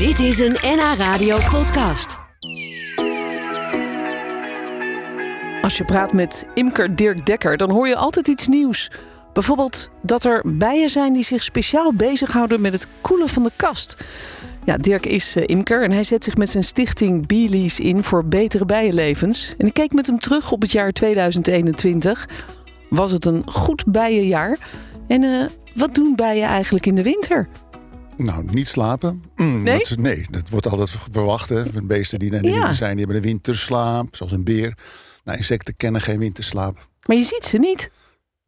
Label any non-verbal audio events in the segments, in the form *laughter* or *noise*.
Dit is een NH Radio podcast. Als je praat met imker Dirk Dekker, dan hoor je altijd iets nieuws. Bijvoorbeeld dat er bijen zijn die zich speciaal bezighouden met het koelen van de kast. Ja, Dirk is eh, imker en hij zet zich met zijn stichting Beelies in voor betere bijenlevens. En ik keek met hem terug op het jaar 2021. Was het een goed bijenjaar? En eh, wat doen bijen eigenlijk in de winter? Nou, niet slapen. Mm, Nee? Dat, nee, dat wordt altijd verwacht. Hè. Van Beesten die naar de Ja. zijn, die hebben een winterslaap. Zoals een beer. Nou, insecten kennen geen winterslaap. Maar je ziet ze niet.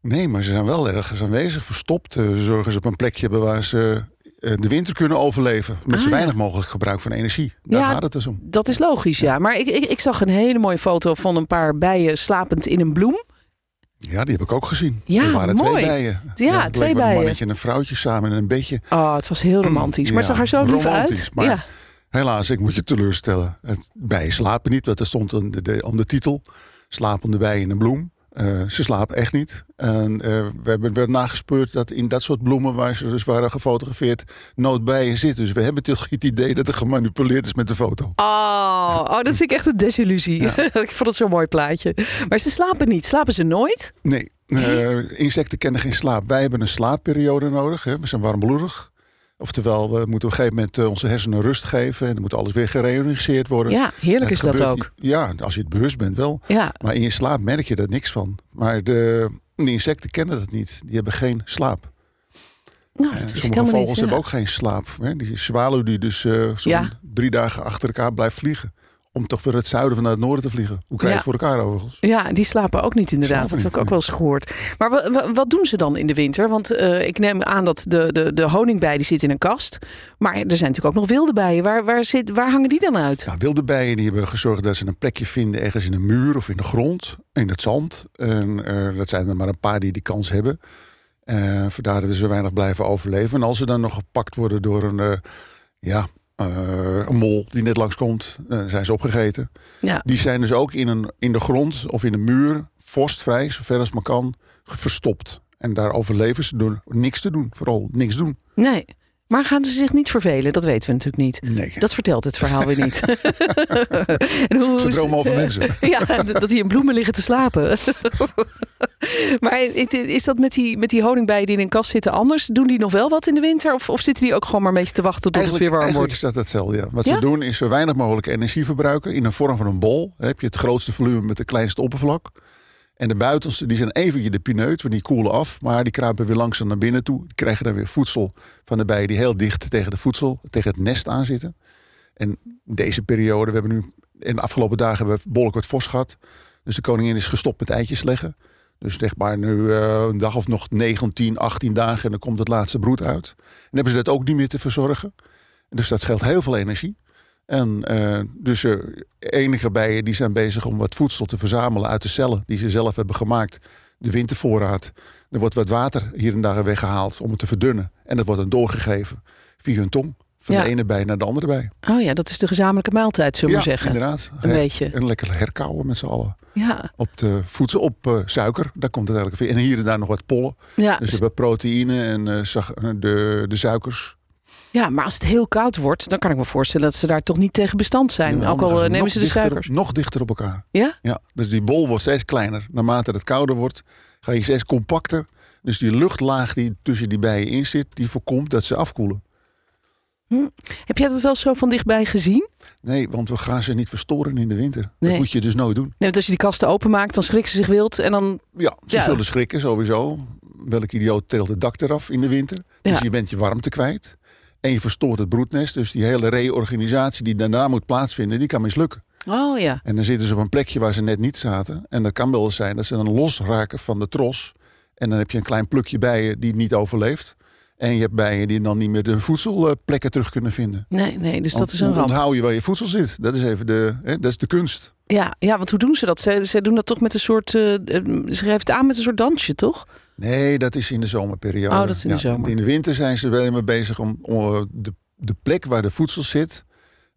Nee, maar ze zijn wel ergens aanwezig, verstopt. Eh, Ze zorgen ze op een plekje hebben waar ze eh, de winter kunnen overleven. Met Ah, zo ja. weinig mogelijk gebruik van energie. Daar Ja. gaat het dus om. Dat is logisch, ja. Maar ik, ik, ik zag een hele mooie foto van een paar bijen slapend in een bloem. Ja, die heb ik ook gezien. Ja, er waren mooi. twee bijen. Ja, twee bijen. Een mannetje en een vrouwtje samen in een bedje. Oh, het was heel romantisch. Maar het zag er zo lief romantisch, uit. maar- Ja. Helaas, ik moet je teleurstellen. Het, bijen slapen niet, want er stond om de, de, om de titel. Slapende bijen in een bloem. Eh, ze slapen echt niet. En eh, we hebben weer nagespeurd dat in dat soort bloemen waar ze dus waren gefotografeerd noodbijen zitten. Dus we hebben toch het idee dat er gemanipuleerd is met de foto. Oh, oh, dat vind ik echt een desillusie. *laughs* ik vond het zo'n mooi plaatje. Maar ze slapen niet. Slapen ze nooit? Nee, eh, insecten kennen geen slaap. Wij hebben een slaapperiode nodig. Hè. We zijn warmbloedig. Oftewel, we moeten op een gegeven moment eh, onze hersenen rust geven. En dan moet alles weer gereorganiseerd worden. Ja, heerlijk Het is dat ook. Ja, als je het bewust bent wel. Ja. Maar in je slaap merk je er niks van. Maar de, de insecten kennen dat niet. Die hebben geen slaap. Nou, dat ik sommige vogels niet. hebben ook geen slaap. Hè? Die zwaluw die dus eh, zo'n Ja. drie dagen achter elkaar blijft vliegen. Om toch weer het zuiden van naar het noorden te vliegen. Hoe krijg je Ja. het voor elkaar overigens? Ja, die slapen ook niet inderdaad. Slapen dat heb ik ook wel eens gehoord. Maar wa- wa- wat doen ze dan in de winter? Want eh, ik neem aan dat de, de, de honingbij die zit in een kast. Maar er zijn natuurlijk ook nog wilde bijen. Waar, waar, zit, waar hangen die dan uit? Nou, wilde bijen die hebben gezorgd dat ze een plekje vinden ergens in een muur of in de grond, in het zand. En eh, dat zijn er maar een paar die die kans hebben. Eh vandaar dat ze zo weinig blijven overleven. En als ze dan nog gepakt worden door een, ja, eh, een mol die net langskomt, dan zijn ze opgegeten. Ja. Die zijn dus ook in, een, in de grond of in een muur, vorstvrij, zover als maar kan, verstopt. En daar overleven ze door niks te doen. Vooral niks doen. Nee. Maar gaan ze zich niet vervelen? Dat weten we natuurlijk niet. Nee. Dat vertelt het verhaal weer niet. *laughs* en hoe, Ze dromen over mensen. *laughs* Ja, dat die in bloemen liggen te slapen. *laughs* maar is dat met die, met die honingbijen die in een kast zitten anders? Doen die nog wel wat in de winter? Of, of zitten die ook gewoon maar een beetje te wachten tot het weer warm wordt? is dat hetzelfde. Ja. Wat Ja? ze doen is zo weinig mogelijk energie verbruiken in de vorm van een bol. Heb je het grootste volume met het kleinste oppervlak. En de buitenste die zijn eventjes de pineut, want die koelen af. Maar die kruipen weer langzaam naar binnen toe. Die krijgen dan weer voedsel van de bijen die heel dicht tegen de voedsel, tegen het nest aan zitten. En deze periode, we hebben nu in de afgelopen dagen hebben we behoorlijk wat vos gehad. Dus de koningin is gestopt met eitjes leggen. Dus zeg maar nu eh, een dag of nog 19, 18 dagen en dan komt het laatste broed uit. En hebben ze dat ook niet meer te verzorgen. Dus dat scheelt heel veel energie. En eh, dus enige bijen die zijn bezig om wat voedsel te verzamelen uit de cellen die ze zelf hebben gemaakt. De wintervoorraad. Er wordt wat water hier en daar weggehaald om het te verdunnen. En dat wordt dan doorgegeven via hun tong. Van Ja. de ene bij naar de andere bij. Oh ja, dat is de gezamenlijke maaltijd, zullen we ja, zeggen. inderdaad. Een Her- beetje. En lekker herkauwen met z'n allen. Ja, Op de voedsel, op eh, suiker. Daar komt het eigenlijk via. En hier en daar nog wat pollen. ja. Dus we hebben proteïne en eh, de, de suikers. Ja, maar als het heel koud wordt, dan kan ik me voorstellen dat ze daar toch niet tegen bestand zijn. Jawel, ook al eh, nemen ze de dichter- suikers. Nog dichter op elkaar. Ja? Ja, dus die bol wordt steeds kleiner. Naarmate het kouder wordt, ga je steeds compacter. Dus die luchtlaag die tussen die bijen in zit, die voorkomt dat ze afkoelen. Heb jij dat wel zo van dichtbij gezien? Nee, want we gaan ze niet verstoren in de winter. Nee. Dat moet je dus nooit doen. Nee, want als je die kasten openmaakt, dan schrikken ze zich wild. En dan, Ja, ze Ja. zullen schrikken sowieso. Welk idioot teelt het dak eraf in de winter? Dus Ja. je bent je warmte kwijt. En je verstoort het broednest. Dus die hele reorganisatie die daarna moet plaatsvinden, die kan mislukken. oh ja. En dan zitten ze op een plekje waar ze net niet zaten. En dat kan wel eens zijn dat ze dan losraken van de tros. En dan heb je een klein plukje bijen die het niet overleeft. En je hebt bijen die dan niet meer de voedselplekken terug kunnen vinden. Nee, nee, dus dat Want is een ramp. onthoud je waar je voedsel zit? Dat is even de, hè, dat is de kunst. Ja, ja, want hoe doen ze dat? Ze, ze doen dat toch met een soort. eh, ze het aan met een soort dansje, toch? Nee, dat is in de zomerperiode. Oh, dat is in de zomer. In de winter zijn ze wel mee bezig om, om, eh, de, de plek waar de voedsel zit...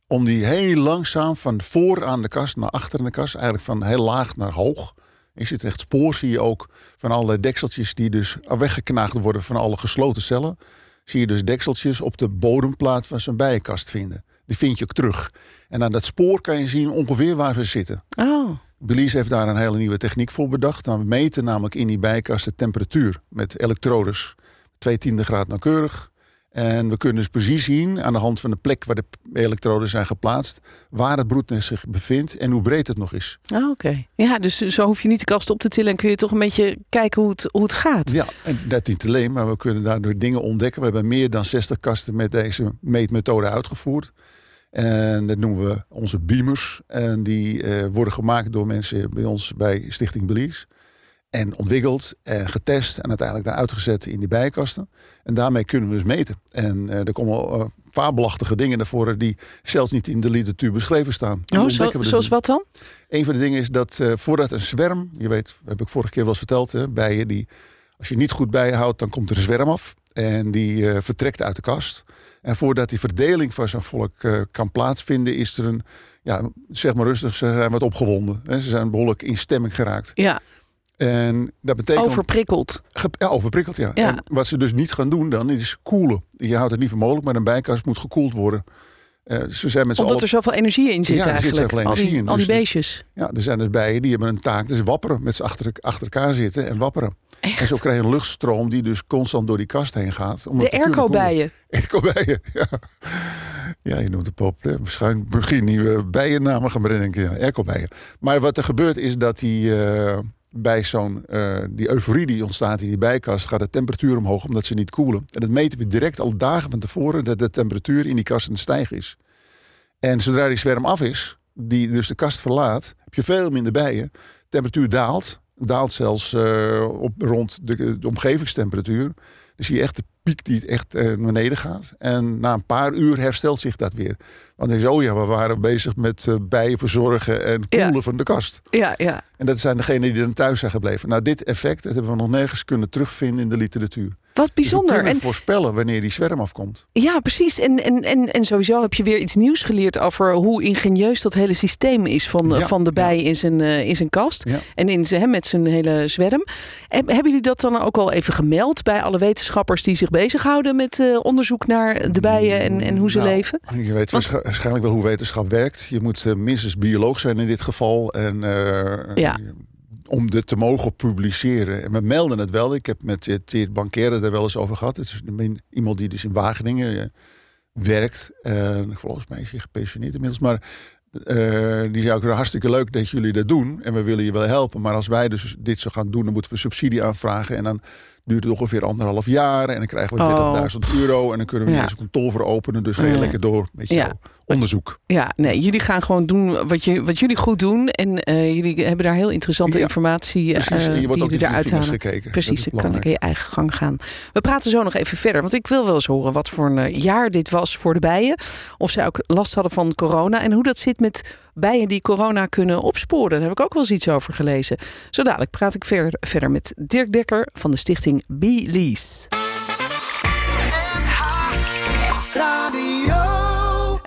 om die heel langzaam van voor aan de kast naar achter in de kast... eigenlijk van heel laag naar hoog... Je zit echt spoor, zie je ook, van alle dekseltjes die dus weggeknaagd worden van alle gesloten cellen. zie je dus dekseltjes op de bodemplaat van zo'n bijenkast vinden. Die vind je ook terug. En aan dat spoor kan je zien ongeveer waar ze zitten. Oh, Belize heeft daar een hele nieuwe techniek voor bedacht. Nou, we meten namelijk in die bijenkast de temperatuur met elektrodes. Twee tiende graad nauwkeurig. En we kunnen dus precies zien aan de hand van de plek waar de elektroden zijn geplaatst... waar het broednest zich bevindt en hoe breed het nog is. ah, oké. Ja, dus zo hoef je niet de kast op te tillen en kun je toch een beetje kijken hoe het, hoe het gaat. Ja, en dat niet alleen, maar we kunnen daardoor dingen ontdekken. We hebben meer dan 60 kasten met deze meetmethode uitgevoerd. En dat noemen we onze beamers. En die eh, worden gemaakt door mensen bij ons bij Stichting Belize. En ontwikkeld en getest en uiteindelijk daar uitgezet in die bijenkasten. En daarmee kunnen we dus meten. En eh, er komen uh, fabelachtige dingen naar voren die zelfs niet in de literatuur beschreven staan. Oh, zo, dus zoals wat dan? Een van de dingen is dat eh, voordat een zwerm, je weet, heb ik vorige keer wel eens verteld, hè, bijen die, als je niet goed bijhoudt, dan komt er een zwerm af. En die eh, vertrekt uit de kast. En voordat die verdeling van zo'n volk eh, kan plaatsvinden, is er een, ja, zeg maar rustig, ze zijn wat opgewonden. Hè. Ze zijn behoorlijk in stemming geraakt. Ja, En dat betekent. overprikkeld. Ja, overprikkeld, ja. Ja. En wat ze dus niet gaan doen dan, is koelen. Je houdt het niet voor mogelijk, maar een bijkast moet gekoeld worden. Eh, ze zijn met Omdat er zoveel energie in zit Ja, er zit eigenlijk. zoveel al die, energie in, al die dus- beestjes. Ja, er zijn dus bijen die hebben een taak, dus wapperen. Met z'n achter, achter elkaar zitten en wapperen. En zo krijg je een luchtstroom die dus constant door die kast heen gaat. om De airco-bijen. *laughs* Airco-bijen, ja. Ja, je noemt het populair. Waarschijnlijk misschien nieuwe bijennamen gaan bedenken. Ja, airco-bijen. Maar wat er gebeurt is dat die... eh, bij zo'n eh, die euforie die ontstaat in die bijkast gaat de temperatuur omhoog omdat ze niet koelen. En dat meten we direct al dagen van tevoren dat de temperatuur in die kast het stijgen is. En zodra die zwerm af is, die dus de kast verlaat, heb je veel minder bijen. De temperatuur daalt, daalt zelfs eh, op rond de, de omgevingstemperatuur. Dan zie je echt de piek die echt eh, naar beneden gaat. En na een paar uur herstelt zich dat weer. Want dan is, oh ja, we waren bezig met eh, bijen verzorgen en koelen Ja. van de kast. Ja, ja. En dat zijn degenen die dan thuis zijn gebleven. Nou, dit effect dat hebben we nog nergens kunnen terugvinden in de literatuur. Wat Dus we bijzonder. kunnen En, voorspellen wanneer die zwerm afkomt. ja, precies. En, en, en, en sowieso heb je weer iets nieuws geleerd over hoe ingenieus dat hele systeem is van, Ja, van de ja. bij in, zijn, eh, in zijn kast. Ja. En in hè, met zijn hele zwerm. En hebben jullie dat dan ook al even gemeld bij alle wetenschappers die zich bezighouden met eh, onderzoek naar de bijen en, en hoe ze Nou, leven? Je weet Want- waarschijnlijk wel hoe wetenschap werkt. Je moet eh, minstens bioloog zijn in dit geval. En, eh, Ja. Om dit te mogen publiceren. En we melden het wel. Ik heb met uh, Teert Bankieren daar wel eens over gehad. Het is iemand die dus in Wageningen eh, werkt. En volgens mij is hij gepensioneerd inmiddels. Maar eh, die zei ook hartstikke leuk dat jullie dat doen. En we willen je wel helpen. Maar als wij dus dit zo gaan doen, dan moeten we subsidie aanvragen. En dan duurt het ongeveer anderhalf jaar. En dan krijgen we Oh. 30.000 euro. En dan kunnen we Ja. niet eens een kantoor voor openen. Dus ga je lekker door met je Ja. onderzoek. Ja, nee, jullie gaan gewoon doen wat, je, wat jullie goed doen. En eh, jullie hebben daar heel interessante Ja, informatie eh, Precies. en je wordt die ook de eruit gekeken. Precies, dan kan ik in je eigen gang gaan. We praten zo nog even verder. Want ik wil wel eens horen wat voor een eh, jaar dit was voor de bijen. Of zij ook last hadden van corona. En hoe dat zit met bijen die corona kunnen opsporen. Daar heb ik ook wel eens iets over gelezen. Zo dadelijk praat ik verder, verder met Dirk Dekker van de stichting Belease.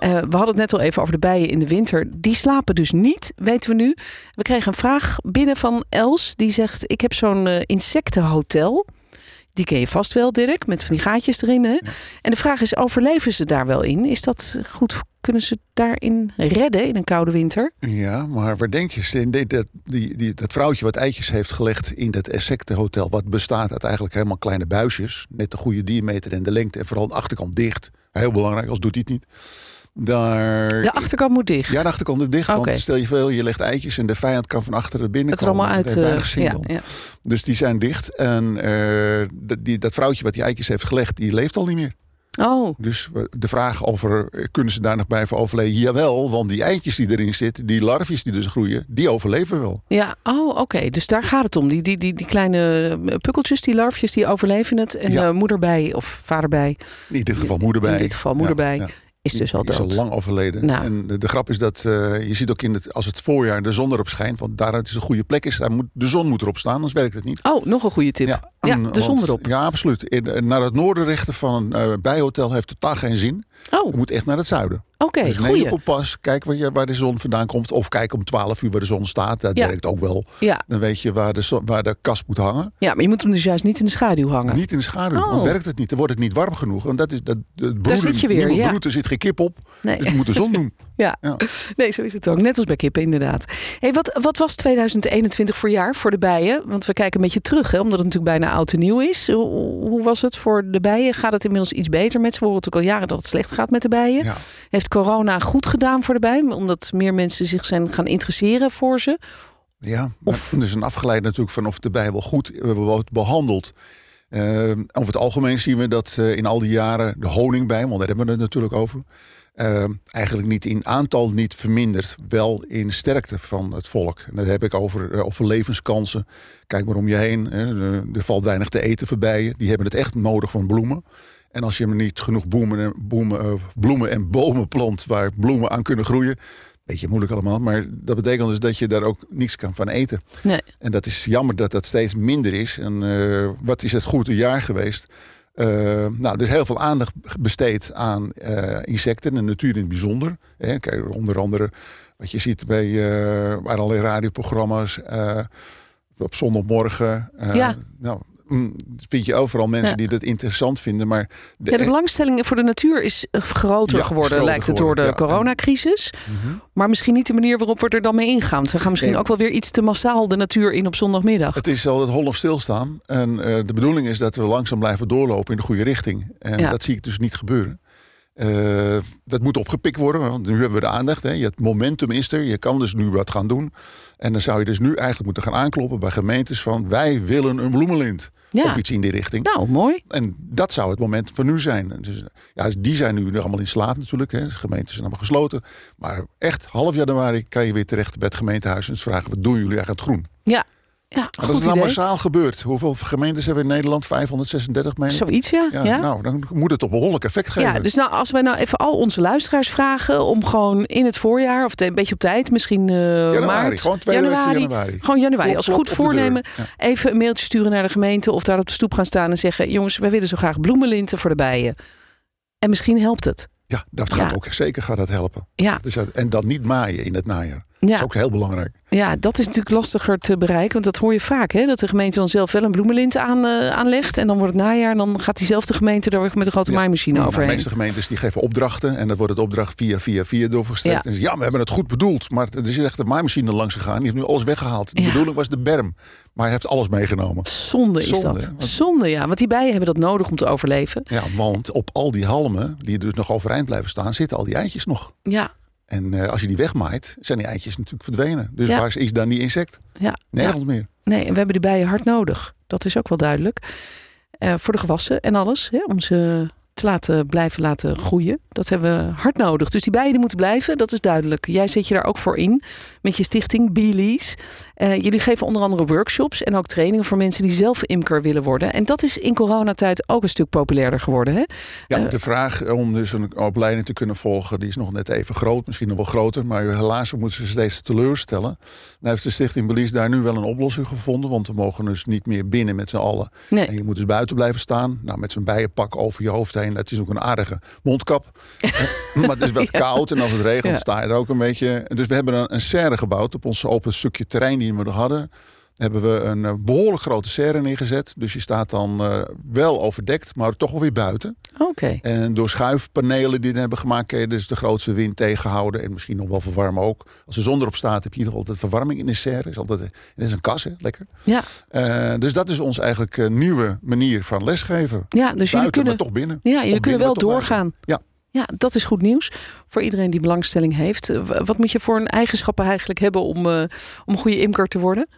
Eh, we hadden het net al even over de bijen in de winter. Die slapen dus niet, weten we nu. We kregen een vraag binnen van Els. Die zegt, ik heb zo'n eh, insectenhotel. Die ken je vast wel, Dirk, met van die gaatjes erin. Hè? En de vraag is, overleven ze daar wel in? Is dat goed? Kunnen ze daarin redden in een koude winter? Ja, maar waar denk je? Dat, die, die, dat vrouwtje wat eitjes heeft gelegd in dat insectenhotel... wat bestaat uit eigenlijk helemaal kleine buisjes... met de goede diameter en de lengte en vooral de achterkant dicht. Heel belangrijk, als doet hij het niet. Daar, De achterkant moet dicht. ja, de achterkant is dicht. Want stel je veel, je legt eitjes en de vijand kan van achteren binnen het er allemaal uit. Zin ja. Dus die zijn dicht. En eh, dat- die, dat vrouwtje wat die eitjes heeft gelegd, die leeft al niet meer. Oh, Dus de vraag over kunnen ze daar nog bij voor overleven? Jawel, want die eitjes die erin zitten, die larfjes die dus groeien, die overleven wel. ja. Oh, oké. Dus daar gaat het om. Die, die, die, die kleine eh, pukkeltjes, die larfjes, die overleven het. En Ja. eh, moederbij of vaderbij, In dit geval moederbij. in dit geval moederbij, Ja, ja. Is dus al dood. is al lang overleden. Nou. En de, de grap is dat eh, je ziet ook in het, als het voorjaar de zon erop schijnt, want daar het is een goede plek is, daar moet, de zon moet erop staan, anders werkt het niet. Oh, nog een goede tip. Ja, en- de zon erop. Ja, absoluut. In, naar het noorden richten van een eh, bijhotel heeft totaal geen zin. Oh, Je moet echt naar het zuiden. Oké, dus neem goeie. je kompas, kijk waar, je, waar de zon vandaan komt. Of kijk om 12 uur waar de zon staat. Dat Ja. werkt ook wel. Ja. Dan weet je waar de, waar de kast moet hangen. ja, maar je moet hem dus juist niet in de schaduw hangen. Niet in de schaduw, Oh. want werkt het niet. Dan wordt het niet warm genoeg. Want dat is dat, het broeden, zit je weer, niemand ja. broedt, er zit geen kip op. Nee. Het moet de zon doen. *laughs* Ja. Ja. nee, zo is het ook. Net als bij kippen, inderdaad. Hey, wat, wat was 2021 voor jaar voor de bijen? Want we kijken een beetje terug, hè, omdat het natuurlijk bijna oud en nieuw is. Hoe, hoe was het voor de bijen? Gaat het inmiddels iets beter met ze? We horen natuurlijk al jaren dat het slecht gaat met de bijen. Ja. Heeft corona goed gedaan voor de bijen? Omdat meer mensen zich zijn gaan interesseren voor ze? Ja, maar Of- er is een afgeleid natuurlijk van of de Bijbel goed eh, wordt behandeld. Eh, over het algemeen zien we dat eh, in al die jaren de honingbij, want daar hebben we het natuurlijk over, eh, eigenlijk niet in aantal niet vermindert, wel in sterkte van het volk. En dat heb ik over, eh, over levenskansen. Kijk maar om je heen, hè, er, valt weinig te eten voor bijen. Die hebben het echt nodig van bloemen. En als je maar niet genoeg bloemen en, bloemen, eh, bloemen en bomen plant waar bloemen aan kunnen groeien, beetje moeilijk allemaal, maar dat betekent dus dat je daar ook niks kan van eten. Nee. En dat is jammer dat dat steeds minder is. En eh, wat is het goed een jaar geweest? Eh, nou, er is heel veel aandacht besteed aan eh, insecten en natuur in het bijzonder. Hè, kijk, onder andere wat je ziet bij uh, allerlei radioprogramma's uh, op zondagmorgen. Uh, Ja. Nou, vind je overal mensen Ja. die dat interessant vinden. Maar Ja, de belangstelling voor de natuur is groter Ja, geworden, lijkt het door de coronacrisis. Mhm. Maar misschien niet de manier waarop we er dan mee ingaan. We gaan misschien ook wel weer iets te massaal de natuur in op zondagmiddag. Het is altijd hol of stilstaan. En eh, de bedoeling is dat we langzaam blijven doorlopen in de goede richting. En dat zie ik dus niet gebeuren. Eh, dat moet opgepikt worden, want nu hebben we de aandacht. Hè. Het momentum is er, je kan dus nu wat gaan doen. En dan zou je dus nu eigenlijk moeten gaan aankloppen bij gemeentes van... wij willen een bloemenlint. Ja. Of iets in die richting. Nou, mooi. En dat zou het moment van nu zijn. Dus, ja, die zijn nu allemaal in slaap natuurlijk. Hè. De gemeenten zijn allemaal gesloten. Maar echt half januari kan je weer terecht bij het gemeentehuis... en vragen, wat doen jullie eigenlijk het groen? Ja, ja dat goed is nou idee. massaal gebeurd. Hoeveel gemeentes hebben we in Nederland? 536 meen ik? Zoiets, ja. Ja, ja. Nou, dan moet het op behoorlijk effect geven. Ja, dus nou, als wij nou even al onze luisteraars vragen om gewoon in het voorjaar, of een beetje op tijd, misschien eh januari, maart, gewoon twee voor januari. Gewoon januari. Klop, als klop goed de voornemen, Ja. even een mailtje sturen naar de gemeente of daar op de stoep gaan staan en zeggen: jongens, wij willen zo graag bloemenlinten voor de bijen. En misschien helpt het. Ja, dat gaat ook zeker gaat dat helpen. Ja, Dat is het. en dan niet maaien in het najaar. Dat is ja, ook heel belangrijk. ja, dat is natuurlijk lastiger te bereiken. Want dat hoor je vaak, hè? dat de gemeente dan zelf wel een bloemenlint aan, eh, aanlegt. En dan wordt het najaar en dan gaat diezelfde gemeente daar weer met een grote Ja. maaimachine Nou, de overheen. meeste gemeentes die geven opdrachten. En dan wordt het opdracht via, via, via doorgestrekt. Ja. En ja, we hebben het goed bedoeld. Maar er is echt een maaimachine langs gegaan. Die heeft nu alles weggehaald. De Ja. bedoeling was de berm. Maar hij heeft alles meegenomen. Zonde is dat. hè? Zonde, ja. Want die bijen hebben dat nodig om te overleven. Ja, want op al die halmen, die dus nog overeind blijven staan, zitten al die eitjes nog. Ja, En eh, als je die wegmaait, zijn die eitjes natuurlijk verdwenen. Dus Ja. waar is dan die insect? ja. Nergens meer. Nee, en we hebben die bijen hard nodig. Dat is ook wel duidelijk. Eh, voor de gewassen en alles. Hè, om ze te laten blijven laten groeien. Dat hebben we hard nodig. Dus die bijen die moeten blijven, dat is duidelijk. Jij zet je daar ook voor in met je stichting Beelies. Eh jullie geven onder andere workshops en ook trainingen voor mensen die zelf imker willen worden. En dat is in coronatijd ook een stuk populairder geworden. Hè? Ja, Eh, de vraag om dus een opleiding te kunnen volgen, die is nog net even groot, misschien nog wel groter. Maar helaas moeten ze steeds teleurstellen. Nou heeft de Stichting Belize daar nu wel een oplossing gevonden. Want we mogen dus niet meer binnen met z'n allen. Nee. En je moet dus buiten blijven staan. Nou, met zo'n bijenpak over je hoofd heen. Dat is ook een aardige mondkap. *laughs* maar het is wat koud en als het regent sta je er ook een beetje. Dus we hebben een, een serre gebouwd op ons open stukje terrein die we hadden. Hebben we een eh, behoorlijk grote serre neergezet. Dus je staat dan eh, wel overdekt, maar toch wel weer buiten. Oké. En door schuifpanelen die we hebben gemaakt, kun je dus de grootste wind tegenhouden. En misschien nog wel verwarmen ook. Als de zon erop staat, heb je geval altijd verwarming in de serre. Is altijd, het is een kas, hè? lekker. Ja. Eh, dus dat is ons eigenlijk nieuwe manier van lesgeven. ja, dus jullie Buiten, kunnen, maar toch binnen. ja, jullie kunnen wel buiten. doorgaan. Ja. Ja, dat is goed nieuws voor iedereen die belangstelling heeft. Wat moet je voor een eigenschappen eigenlijk hebben om, om een goede imker te worden?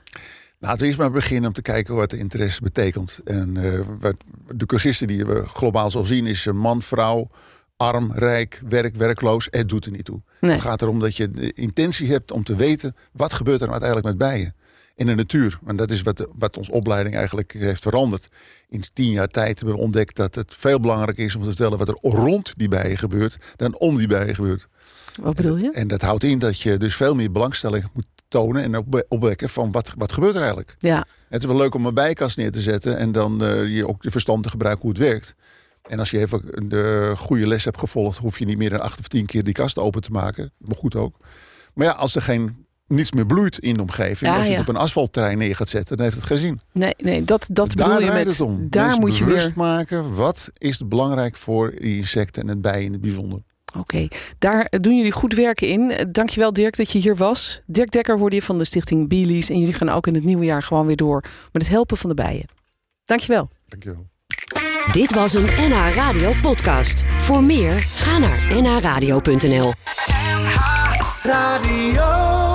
Laten we eerst maar beginnen om te kijken wat de interesse betekent. En eh, wat, de cursisten die we globaal zo zien is eh, man, vrouw, arm, rijk, werk, werkloos. Het doet er niet toe. Nee. Het gaat erom dat je de intentie hebt om te weten wat gebeurt er nou uiteindelijk met bijen. In de natuur. En dat is wat, wat onze opleiding eigenlijk heeft veranderd. In tien jaar tijd hebben we ontdekt dat het veel belangrijker is om te vertellen wat er rond die bijen gebeurt dan om die bijen gebeurt. Wat bedoel je? En dat houdt in dat je dus veel meer belangstelling moet tonen en op- opwekken van wat, wat gebeurt er eigenlijk. Ja, Het is wel leuk om een bijkast neer te zetten en dan eh, je ook de verstand te gebruiken hoe het werkt. En als je even de goede les hebt gevolgd, hoef je niet meer dan acht of tien keer die kast open te maken. Maar goed ook. Maar ja, als er geen niets meer bloeit in de omgeving, Ja, als je ja. het op een asfaltterrein neer gaat zetten, dan heeft het geen zin. Nee, nee dat, dat Daar bedoel je met. het om. Daar Wees moet je bewust weer. maken. Wat is belangrijk voor die insecten en het bijen in het bijzonder. Oké, daar doen jullie goed werken in. Dankjewel Dirk dat je hier was. Dirk Dekker hoorde je van de stichting Beelies. En jullie gaan ook in het nieuwe jaar gewoon weer door met het helpen van de bijen. Dankjewel. Dankjewel. Dit was een NH Radio podcast. Voor meer, ga naar nhradio.nl. Radio.